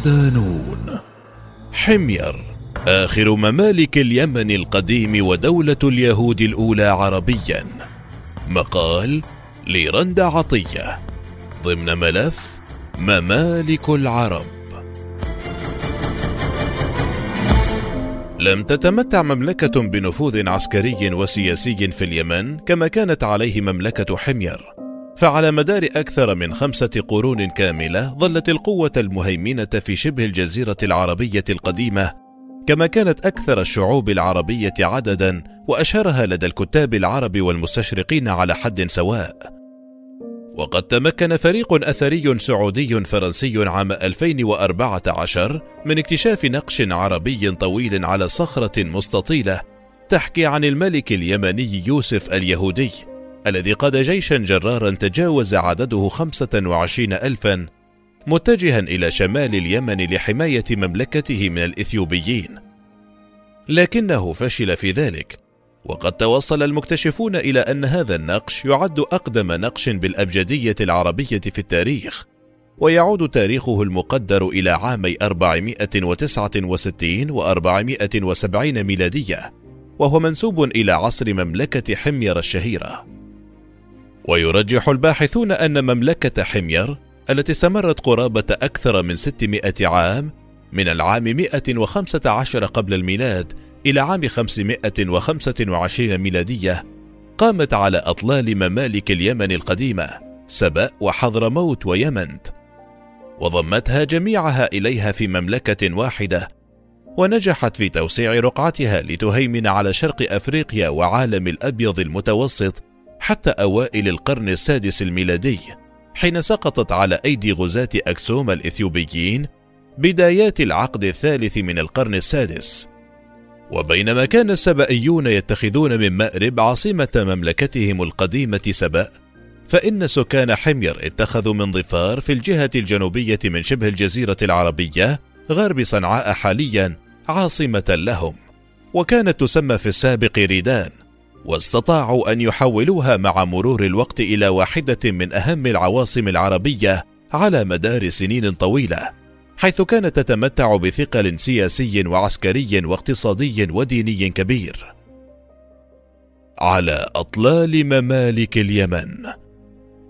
صدانون حمير آخر ممالك اليمن القديم ودولة اليهود الأولى عربيا. مقال لرند عطية ضمن ملف ممالك العرب. لم تتمتع مملكة بنفوذ عسكري وسياسي في اليمن كما كانت عليه مملكة حمير. فعلى مدار أكثر من خمسة قرون كاملة ظلت القوة المهيمنة في شبه الجزيرة العربية القديمة كما كانت أكثر الشعوب العربية عددا وأشهرها لدى الكتاب العرب والمستشرقين على حد سواء. وقد تمكن فريق أثري سعودي فرنسي عام 2014 من اكتشاف نقش عربي طويل على صخرة مستطيلة تحكي عن الملك اليمني يوسف اليهودي. الذي قاد جيشا جرارا تجاوز عدده 25 ألفا متجها إلى شمال اليمن لحماية مملكته من الإثيوبيين. لكنه فشل في ذلك وقد توصل المكتشفون إلى أن هذا النقش يعد أقدم نقش بالأبجدية العربية في التاريخ ويعود تاريخه المقدر إلى عامي 469 و 470 ميلادية وهو منسوب إلى عصر مملكة حمير الشهيرة. ويرجح الباحثون أن مملكة حمير التي استمرت قرابة أكثر من 600 عام من العام 115 قبل الميلاد إلى عام 525 ميلادية قامت على أطلال ممالك اليمن القديمة سبأ وحضرموت ويمنت وضمتها جميعها إليها في مملكة واحدة ونجحت في توسيع رقعتها لتهيمن على شرق أفريقيا وعالم الأبيض المتوسط حتى أوائل القرن السادس الميلادي حين سقطت على أيدي غزاة أكسوم الإثيوبيين بدايات العقد الثالث من القرن السادس. وبينما كان السبائيون يتخذون من مأرب عاصمة مملكتهم القديمة سبأ فإن سكان حمير اتخذوا من ظفار في الجهة الجنوبية من شبه الجزيرة العربية غرب صنعاء حاليا عاصمة لهم وكانت تسمى في السابق ريدان. واستطاعوا أن يحولوها مع مرور الوقت إلى واحدة من أهم العواصم العربية على مدار سنين طويلة حيث كانت تتمتع بثقل سياسي وعسكري واقتصادي وديني كبير. على أطلال ممالك اليمن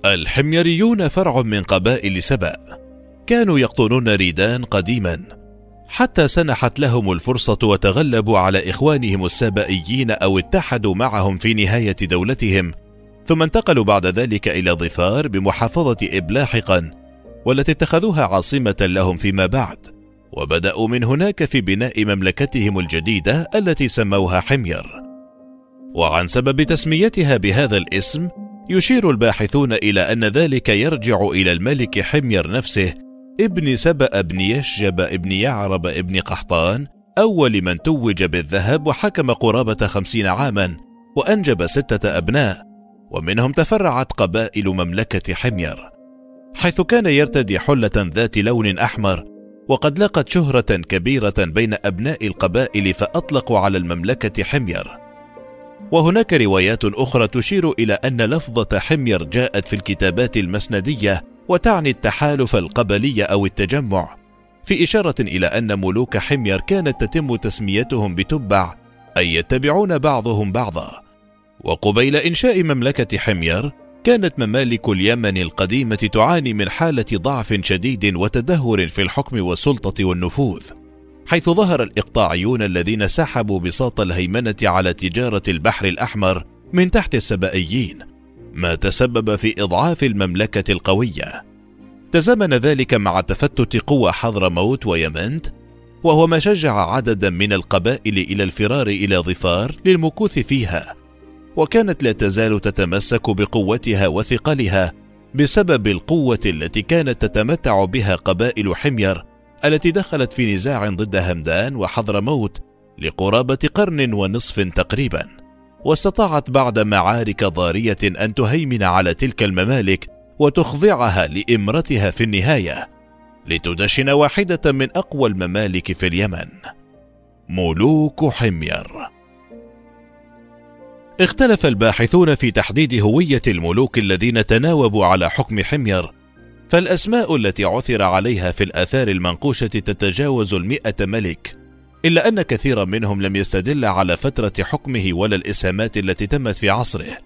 الحميريون فرع من قبائل سبأ كانوا يقطنون ريدان قديما حتى سنحت لهم الفرصة وتغلبوا على إخوانهم السبائيين أو اتحدوا معهم في نهاية دولتهم ثم انتقلوا بعد ذلك إلى ظفار بمحافظة إبلاحقا والتي اتخذوها عاصمة لهم فيما بعد وبدأوا من هناك في بناء مملكتهم الجديدة التي سموها حمير. وعن سبب تسميتها بهذا الاسم يشير الباحثون إلى أن ذلك يرجع إلى الملك حمير نفسه ابن سبأ بن يشجب ابن يعرب ابن قحطان أول من توج بالذهب وحكم قرابة خمسين عاما وأنجب ستة أبناء ومنهم تفرعت قبائل مملكة حمير. حيث كان يرتدي حلة ذات لون أحمر وقد لقت شهرة كبيرة بين أبناء القبائل فأطلقوا على المملكة حمير. وهناك روايات أخرى تشير إلى أن لفظة حمير جاءت في الكتابات المسندية وتعني التحالف القبلي أو التجمع في إشارة إلى أن ملوك حمير كانت تتم تسميتهم بتبع أي يتبعون بعضهم بعضا. وقبيل إنشاء مملكة حمير كانت ممالك اليمن القديمة تعاني من حالة ضعف شديد وتدهور في الحكم والسلطة والنفوذ، حيث ظهر الإقطاعيون الذين سحبوا بساط الهيمنة على تجارة البحر الأحمر من تحت السبائيين، ما تسبب في إضعاف المملكة القوية. تزامن ذلك مع تفتت قوى حضرموت ويمنت، وهو ما شجع عددا من القبائل إلى الفرار إلى ظفار للمكوث فيها. وكانت لا تزال تتمسك بقوتها وثقلها بسبب القوة التي كانت تتمتع بها قبائل حمير التي دخلت في نزاع ضد همدان وحضرموت لقرابة قرن ونصف تقريبا واستطاعت بعد معارك ضارية أن تهيمن على تلك الممالك وتخضعها لإمرتها في النهاية لتدشن واحدة من أقوى الممالك في اليمن. ملوك حمير. اختلف الباحثون في تحديد هوية الملوك الذين تناوبوا على حكم حمير فالأسماء التي عثر عليها في الآثار المنقوشة تتجاوز المئة ملك. إلا أن كثيرا منهم لم يستدل على فترة حكمه ولا الإسهامات التي تمت في عصره.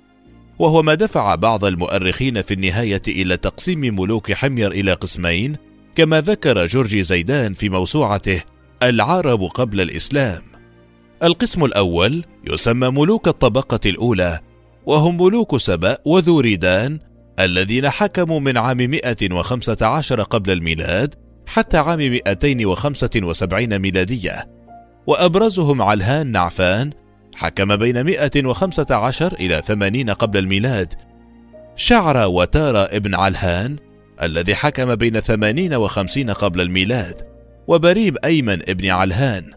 وهو ما دفع بعض المؤرخين في النهاية إلى تقسيم ملوك حمير إلى قسمين كما ذكر جورجي زيدان في موسوعته العرب قبل الإسلام. القسم الأول يسمى ملوك الطبقة الأولى وهم ملوك سبأ وذوريدان الذين حكموا من عام 115 قبل الميلاد حتى عام 275 ميلادية. وأبرزهم علهان نعفان حكم بين 115 إلى 80 قبل الميلاد. شعر وتارا ابن علهان الذي حكم بين 80 و 50 قبل الميلاد وبريب أيمن ابن علهان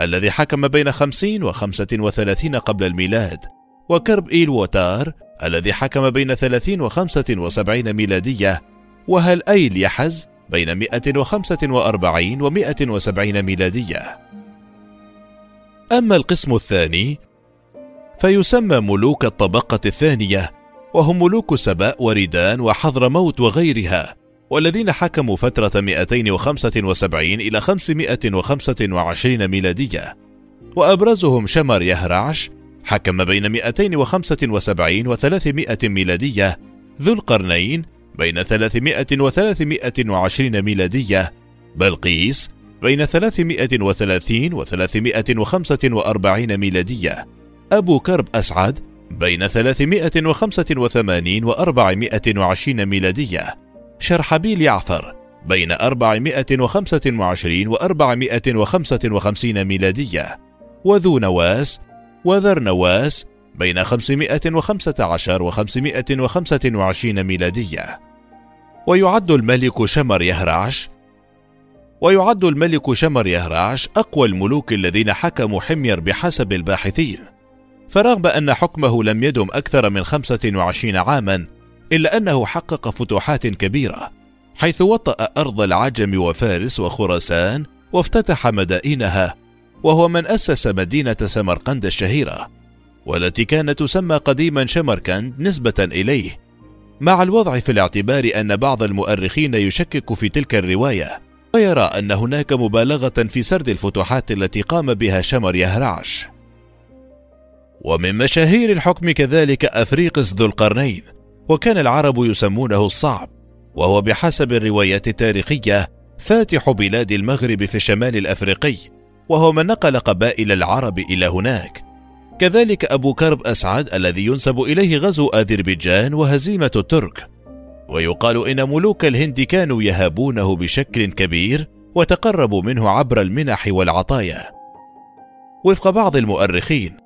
الذي حكم بين 50 و 35 قبل الميلاد وكرب إيل وتار الذي حكم بين 30 و 75 ميلادية وهل أيل يحز بين 145 و 170 ميلادية. أما القسم الثاني فيسمى ملوك الطبقة الثانية وهم ملوك سبأ وريدان وحضرموت وغيرها والذين حكموا فترة 275 إلى 525 ميلادية. وأبرزهم شمر يهرعش حكم بين 275 و 300 ميلادية ذو القرنين بين 300 و 320 ميلادية بلقيس بين 330 و 345 ميلادية. أبو كرب أسعد بين 385 و 420 ميلادية. شرحبيل يعفر بين 425 و 455 ميلادية. وذو نواس وذر نواس بين 515 و 525 ميلادية. ويعد الملك شمر يهرعش ويعد الملك شمر يهرعش أقوى الملوك الذين حكموا حمير بحسب الباحثين. فرغم أن حكمه لم يدم أكثر من 25 عاما إلا أنه حقق فتوحات كبيرة حيث وطأ أرض العجم وفارس وخراسان وافتتح مدائنها وهو من أسس مدينة سمرقند الشهيرة والتي كانت تسمى قديما شمركند نسبة إليه. مع الوضع في الاعتبار أن بعض المؤرخين يشكك في تلك الرواية ويرى أن هناك مبالغة في سرد الفتوحات التي قام بها شمر يهرعش ومن مشاهير الحكم كذلك أفريقس ذو القرنين وكان العرب يسمونه الصعب وهو بحسب الروايات التاريخية فاتح بلاد المغرب في الشمال الأفريقي وهو من نقل قبائل العرب إلى هناك. كذلك أبو كرب أسعد الذي ينسب إليه غزو أذربيجان وهزيمة الترك ويقال إن ملوك الهند كانوا يهابونه بشكل كبير وتقربوا منه عبر المنح والعطايا. وفق بعض المؤرخين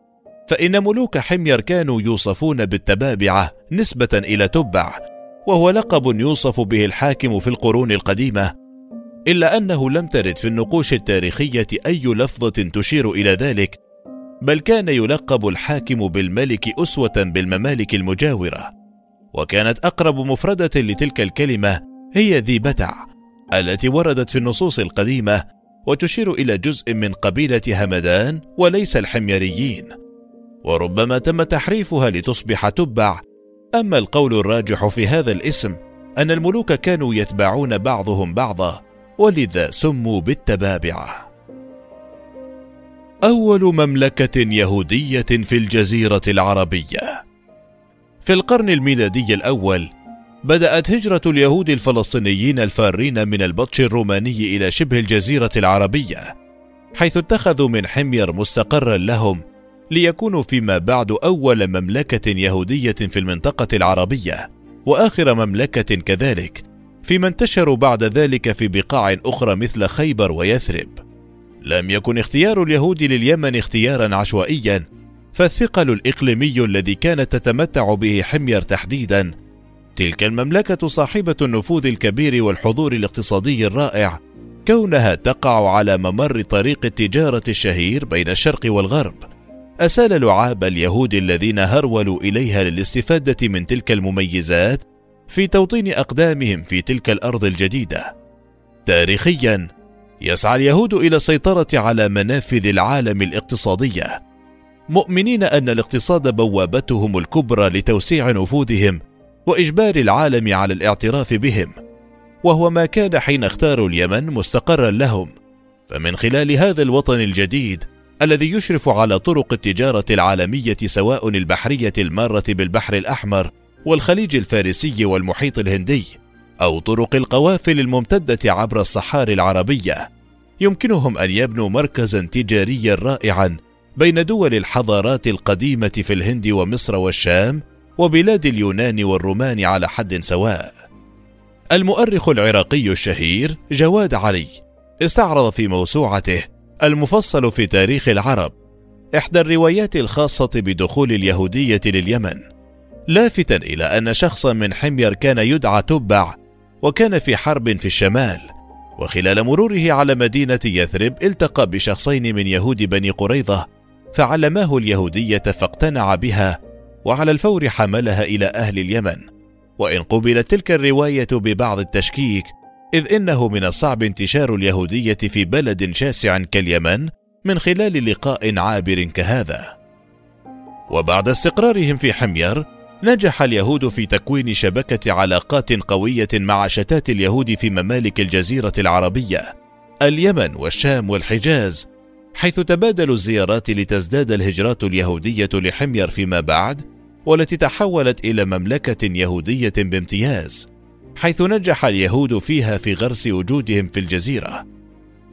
فإن ملوك حمير كانوا يوصفون بالتبابعة نسبة إلى تبع وهو لقب يوصف به الحاكم في القرون القديمة إلا أنه لم ترد في النقوش التاريخية أي لفظة تشير إلى ذلك بل كان يلقب الحاكم بالملك أسوة بالممالك المجاورة. وكانت أقرب مفردة لتلك الكلمة هي ذي بتع التي وردت في النصوص القديمة وتشير إلى جزء من قبيلة همدان وليس الحميريين وربما تم تحريفها لتصبح تبع أما القول الراجح في هذا الاسم أن الملوك كانوا يتبعون بعضهم بعضا ولذا سموا بالتبابعة. أول مملكة يهودية في الجزيرة العربية. في القرن الميلادي الأول بدأت هجرة اليهود الفلسطينيين الفارين من البطش الروماني إلى شبه الجزيرة العربية، حيث اتخذوا من حمير مستقرا لهم ليكونوا فيما بعد أول مملكة يهودية في المنطقة العربية، وآخر مملكة كذلك، فيما انتشروا بعد ذلك في بقاع أخرى مثل خيبر ويثرب. لم يكن اختيار اليهود لليمن اختيارا عشوائيا، فالثقل الإقليمي الذي كانت تتمتع به حمير تحديدا، تلك المملكة صاحبة النفوذ الكبير والحضور الاقتصادي الرائع، كونها تقع على ممر طريق التجارة الشهير بين الشرق والغرب. أسال لعاب اليهود الذين هرولوا إليها للاستفادة من تلك المميزات في توطين أقدامهم في تلك الأرض الجديدة. تاريخيا يسعى اليهود إلى السيطرة على منافذ العالم الاقتصادية. مؤمنين أن الاقتصاد بوابتهم الكبرى لتوسيع نفوذهم وإجبار العالم على الاعتراف بهم وهو ما كان حين اختاروا اليمن مستقرا لهم. فمن خلال هذا الوطن الجديد الذي يشرف على طرق التجارة العالمية سواء البحرية المارة بالبحر الأحمر والخليج الفارسي والمحيط الهندي أو طرق القوافل الممتدة عبر الصحاري العربية يمكنهم أن يبنوا مركزا تجاريا رائعا بين دول الحضارات القديمة في الهند ومصر والشام وبلاد اليونان والرومان على حد سواء. المؤرخ العراقي الشهير جواد علي استعرض في موسوعته المفصل في تاريخ العرب إحدى الروايات الخاصة بدخول اليهودية لليمن لافتا إلى أن شخصا من حمير كان يدعى تبع وكان في حرب في الشمال وخلال مروره على مدينة يثرب التقى بشخصين من يهود بني قريظة فعلماه اليهودية فاقتنع بها وعلى الفور حملها إلى أهل اليمن. وإن قبلت تلك الرواية ببعض التشكيك إذ إنه من الصعب انتشار اليهودية في بلد شاسع كاليمن من خلال لقاء عابر كهذا. وبعد استقرارهم في حمير نجح اليهود في تكوين شبكة علاقات قوية مع شتات اليهود في ممالك الجزيرة العربية اليمن والشام والحجاز حيث تبادلوا الزيارات لتزداد الهجرات اليهودية لحمير فيما بعد والتي تحولت إلى مملكة يهودية بامتياز حيث نجح اليهود فيها في غرس وجودهم في الجزيرة.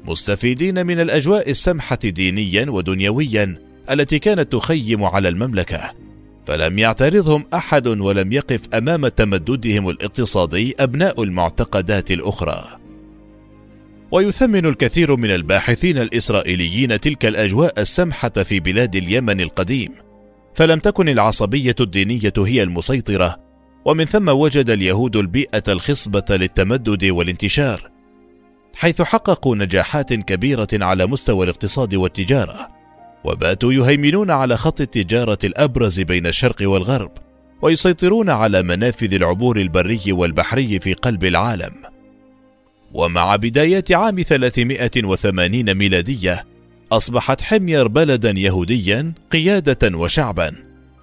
مستفيدين من الأجواء السمحة دينيا ودنيويا التي كانت تخيم على المملكة فلم يعترضهم أحد ولم يقف أمام تمددهم الاقتصادي أبناء المعتقدات الأخرى. ويثمن الكثير من الباحثين الإسرائيليين تلك الأجواء السمحة في بلاد اليمن القديم. فلم تكن العصبية الدينية هي المسيطرة ومن ثم وجد اليهود البيئة الخصبة للتمدد والانتشار حيث حققوا نجاحات كبيرة على مستوى الاقتصاد والتجارة وباتوا يهيمنون على خط التجارة الأبرز بين الشرق والغرب ويسيطرون على منافذ العبور البري والبحري في قلب العالم. ومع بدايات عام 380 ميلادية أصبحت حمير بلدا يهوديا قيادة وشعبا.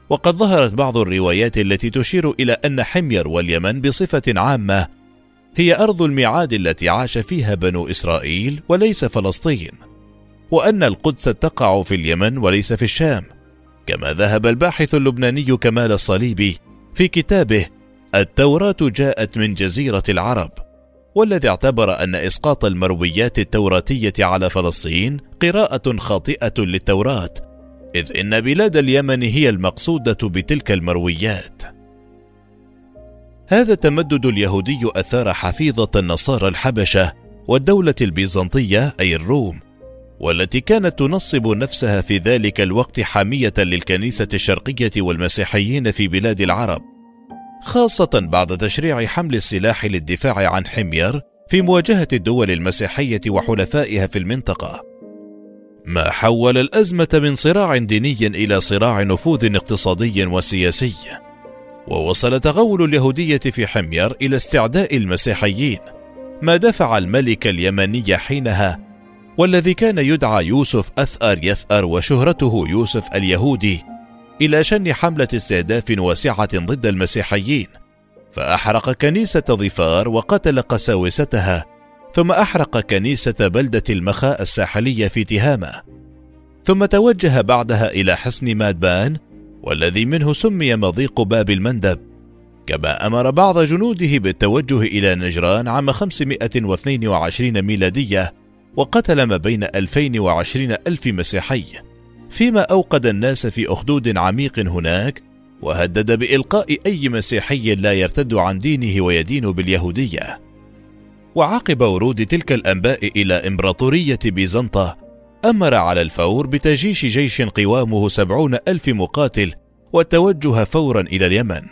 وقد ظهرت بعض الروايات التي تشير إلى أن حمير واليمن بصفة عامة هي أرض الميعاد التي عاش فيها بنو إسرائيل وليس فلسطين وأن القدس تقع في اليمن وليس في الشام. كما ذهب الباحث اللبناني كمال الصليبي في كتابه التوراة جاءت من جزيرة العرب والذي اعتبر أن إسقاط المرويات التوراتية على فلسطين قراءة خاطئة للتوراة إذ إن بلاد اليمن هي المقصودة بتلك المرويات. هذا التمدد اليهودي أثار حفيظة النصارى الحبشة والدولة البيزنطية أي الروم، والتي كانت تنصب نفسها في ذلك الوقت حامية للكنيسة الشرقية والمسيحيين في بلاد العرب، خاصة بعد تشريع حمل السلاح للدفاع عن حمير في مواجهة الدول المسيحية وحلفائها في المنطقة. ما حول الأزمة من صراع ديني إلى صراع نفوذ اقتصادي وسياسي. ووصل تغول اليهودية في حمير إلى استعداء المسيحيين، ما دفع الملك اليمني حينها والذي كان يدعى يوسف أثأر يثأر وشهرته يوسف اليهودي إلى شن حملة استهداف واسعة ضد المسيحيين، فأحرق كنيسة ظفار وقتل قساوستها، ثم أحرق كنيسة بلدة المخاء الساحلية في تهامة، ثم توجه بعدها إلى حصن مادبان، والذي منه سمي مضيق باب المندب، كما أمر بعض جنوده بالتوجه إلى نجران عام 522 ميلادية، وقتل ما بين 2020 ألف مسيحي. فيما أوقد الناس في أخدود عميق هناك وهدد بإلقاء أي مسيحي لا يرتد عن دينه ويدين باليهودية. وعقب ورود تلك الأنباء إلى إمبراطورية بيزنطة أمر على الفور بتجيش جيش قوامه سبعون ألف مقاتل والتوجه فورا إلى اليمن.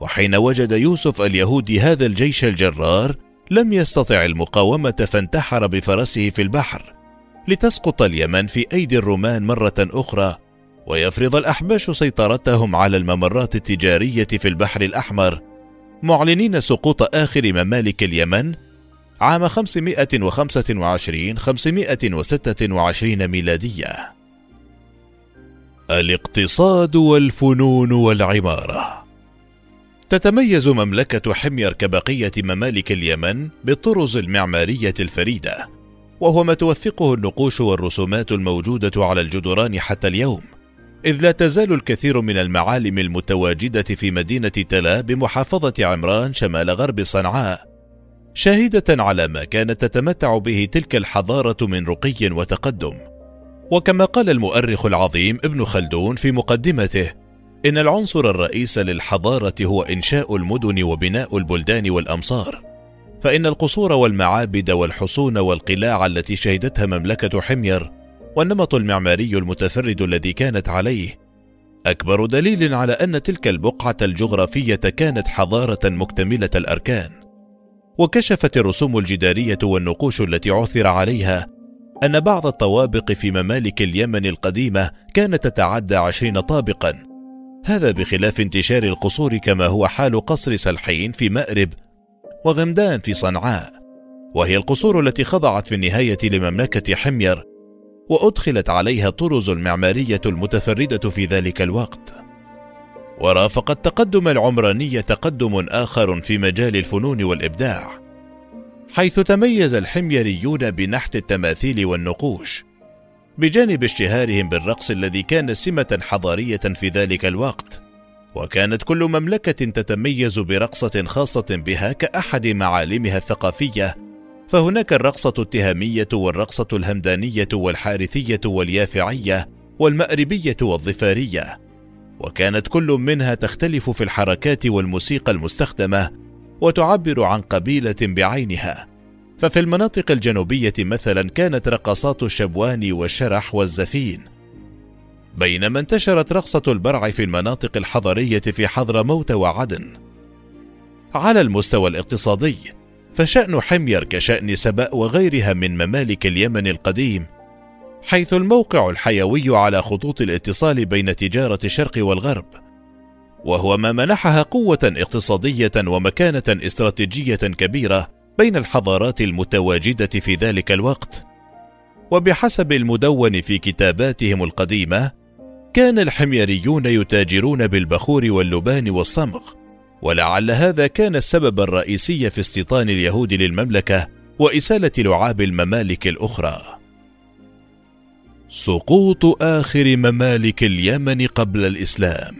وحين وجد يوسف اليهودي هذا الجيش الجرار لم يستطع المقاومة فانتحر بفرسه في البحر. لتسقط اليمن في أيدي الرومان مرة أخرى ويفرض الأحباش سيطرتهم على الممرات التجارية في البحر الأحمر معلنين سقوط آخر ممالك اليمن عام 525 526 ميلادية. الاقتصاد والفنون والعمارة تتميز مملكة حمير كبقية ممالك اليمن بالطرز المعمارية الفريدة، وهو ما توثقه النقوش والرسومات الموجودة على الجدران حتى اليوم، إذ لا تزال الكثير من المعالم المتواجدة في مدينة تلا بمحافظة عمران شمال غرب صنعاء شاهدة على ما كانت تتمتع به تلك الحضارة من رقي وتقدم. وكما قال المؤرخ العظيم ابن خلدون في مقدمته: إن العنصر الرئيس للحضارة هو إنشاء المدن وبناء البلدان والأمصار. فإن القصور والمعابد والحصون والقلاع التي شهدتها مملكة حمير والنمط المعماري المتفرد الذي كانت عليه أكبر دليل على أن تلك البقعة الجغرافية كانت حضارة مكتملة الأركان. وكشفت الرسوم الجدارية والنقوش التي عثر عليها أن بعض الطوابق في ممالك اليمن القديمة كانت تتعدى عشرين طابقا هذا بخلاف انتشار القصور كما هو حال قصر سلحين في مأرب وغمدان في صنعاء وهي القصور التي خضعت في النهاية لمملكة حمير وأدخلت عليها الطرز المعمارية المتفردة في ذلك الوقت. ورافق التقدم العمراني تقدم آخر في مجال الفنون والإبداع حيث تميز الحميريون بنحت التماثيل والنقوش بجانب اشتهارهم بالرقص الذي كان سمة حضارية في ذلك الوقت. وكانت كل مملكة تتميز برقصة خاصة بها كأحد معالمها الثقافية فهناك الرقصة التهامية والرقصة الهمدانية والحارثية واليافعية والمأربية والظفارية. وكانت كل منها تختلف في الحركات والموسيقى المستخدمة وتعبر عن قبيلة بعينها. ففي المناطق الجنوبية مثلا كانت رقصات الشبوان والشرح والزفين بينما انتشرت رقصة البرع في المناطق الحضرية في حضرموت وعدن على المستوى الاقتصادي فشأن حمير كشأن سبأ وغيرها من ممالك اليمن القديم حيث الموقع الحيوي على خطوط الاتصال بين تجارة الشرق والغرب، وهو ما منحها قوة اقتصادية ومكانة استراتيجية كبيرة بين الحضارات المتواجدة في ذلك الوقت. وبحسب المدون في كتاباتهم القديمة، كان الحميريون يتاجرون بالبخور واللبان والصمغ، ولعل هذا كان السبب الرئيسي في استيطان اليهود للمملكة وإسالة لعاب الممالك الأخرى. سقوط آخر ممالك اليمن قبل الإسلام.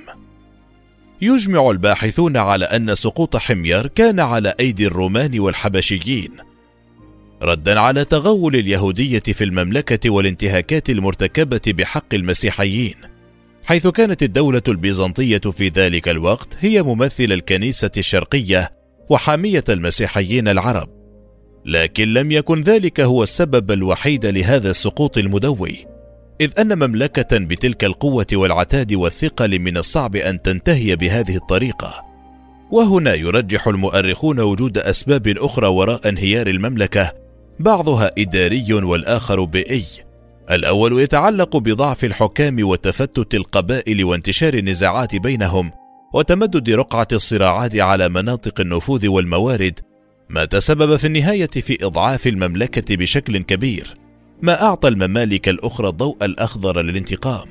يجمع الباحثون على أن سقوط حمير كان على أيدي الرومان والحبشيين. ردا على تغول اليهودية في المملكة والانتهاكات المرتكبة بحق المسيحيين. حيث كانت الدولة البيزنطية في ذلك الوقت هي ممثل الكنيسة الشرقية وحامية المسيحيين العرب لكن لم يكن ذلك هو السبب الوحيد لهذا السقوط المدوي إذ أن مملكة بتلك القوة والعتاد والثقل من الصعب أن تنتهي بهذه الطريقة. وهنا يرجح المؤرخون وجود أسباب أخرى وراء انهيار المملكة، بعضها إداري والآخر بيئي. الأول يتعلق بضعف الحكام وتفتت القبائل وانتشار النزاعات بينهم، وتمدد رقعة الصراعات على مناطق النفوذ والموارد، ما تسبب في النهاية في إضعاف المملكة بشكل كبير. ما أعطى الممالك الأخرى الضوء الأخضر للانتقام.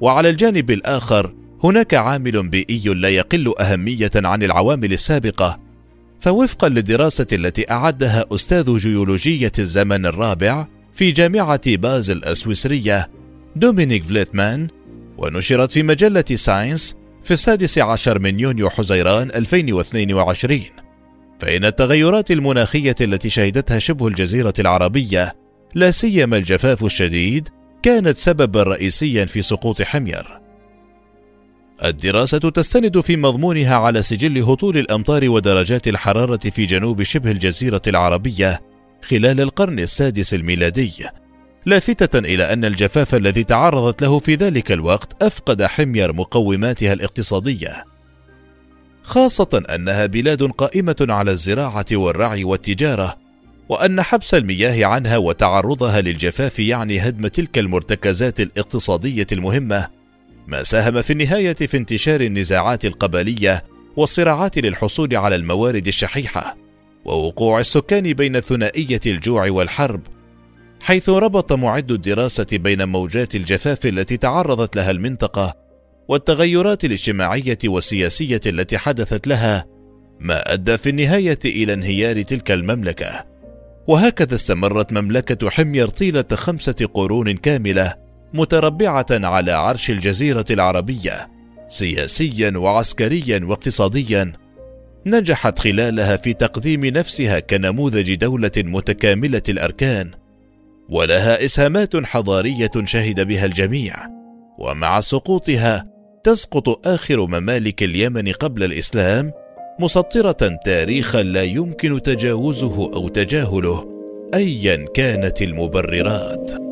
وعلى الجانب الآخر هناك عامل بيئي لا يقل أهمية عن العوامل السابقة، فوفقا للدراسة التي أعدها أستاذ جيولوجية الزمن الرابع في جامعة بازل السويسرية دومينيك فليتمان ونشرت في مجلة ساينس في السادس عشر من يونيو حزيران 2022 فإن التغيرات المناخية التي شهدتها شبه الجزيرة العربية لا سيما الجفاف الشديد كانت سببا رئيسيا في سقوط حمير. الدراسة تستند في مضمونها على سجل هطول الأمطار ودرجات الحرارة في جنوب شبه الجزيرة العربية خلال القرن السادس الميلادي، لافتة إلى أن الجفاف الذي تعرضت له في ذلك الوقت أفقد حمير مقوماتها الاقتصادية، خاصة أنها بلاد قائمة على الزراعة والرعي والتجارة، وأن حبس المياه عنها وتعرضها للجفاف يعني هدم تلك المرتكزات الاقتصادية المهمة، ما ساهم في النهاية في انتشار النزاعات القبلية والصراعات للحصول على الموارد الشحيحة، ووقوع السكان بين ثنائية الجوع والحرب، حيث ربط معد الدراسة بين موجات الجفاف التي تعرضت لها المنطقة والتغيرات الاجتماعية والسياسية التي حدثت لها ما أدى في النهاية إلى انهيار تلك المملكة. وهكذا استمرت مملكة حمير طيلة خمسة قرون كاملة متربعة على عرش الجزيرة العربية سياسيا وعسكريا واقتصاديا. نجحت خلالها في تقديم نفسها كنموذج دولة متكاملة الأركان ولها إسهامات حضارية شهد بها الجميع ومع سقوطها تسقط آخر ممالك اليمن قبل الإسلام مسطرة تاريخا لا يمكن تجاوزه أو تجاهله ايا كانت المبررات.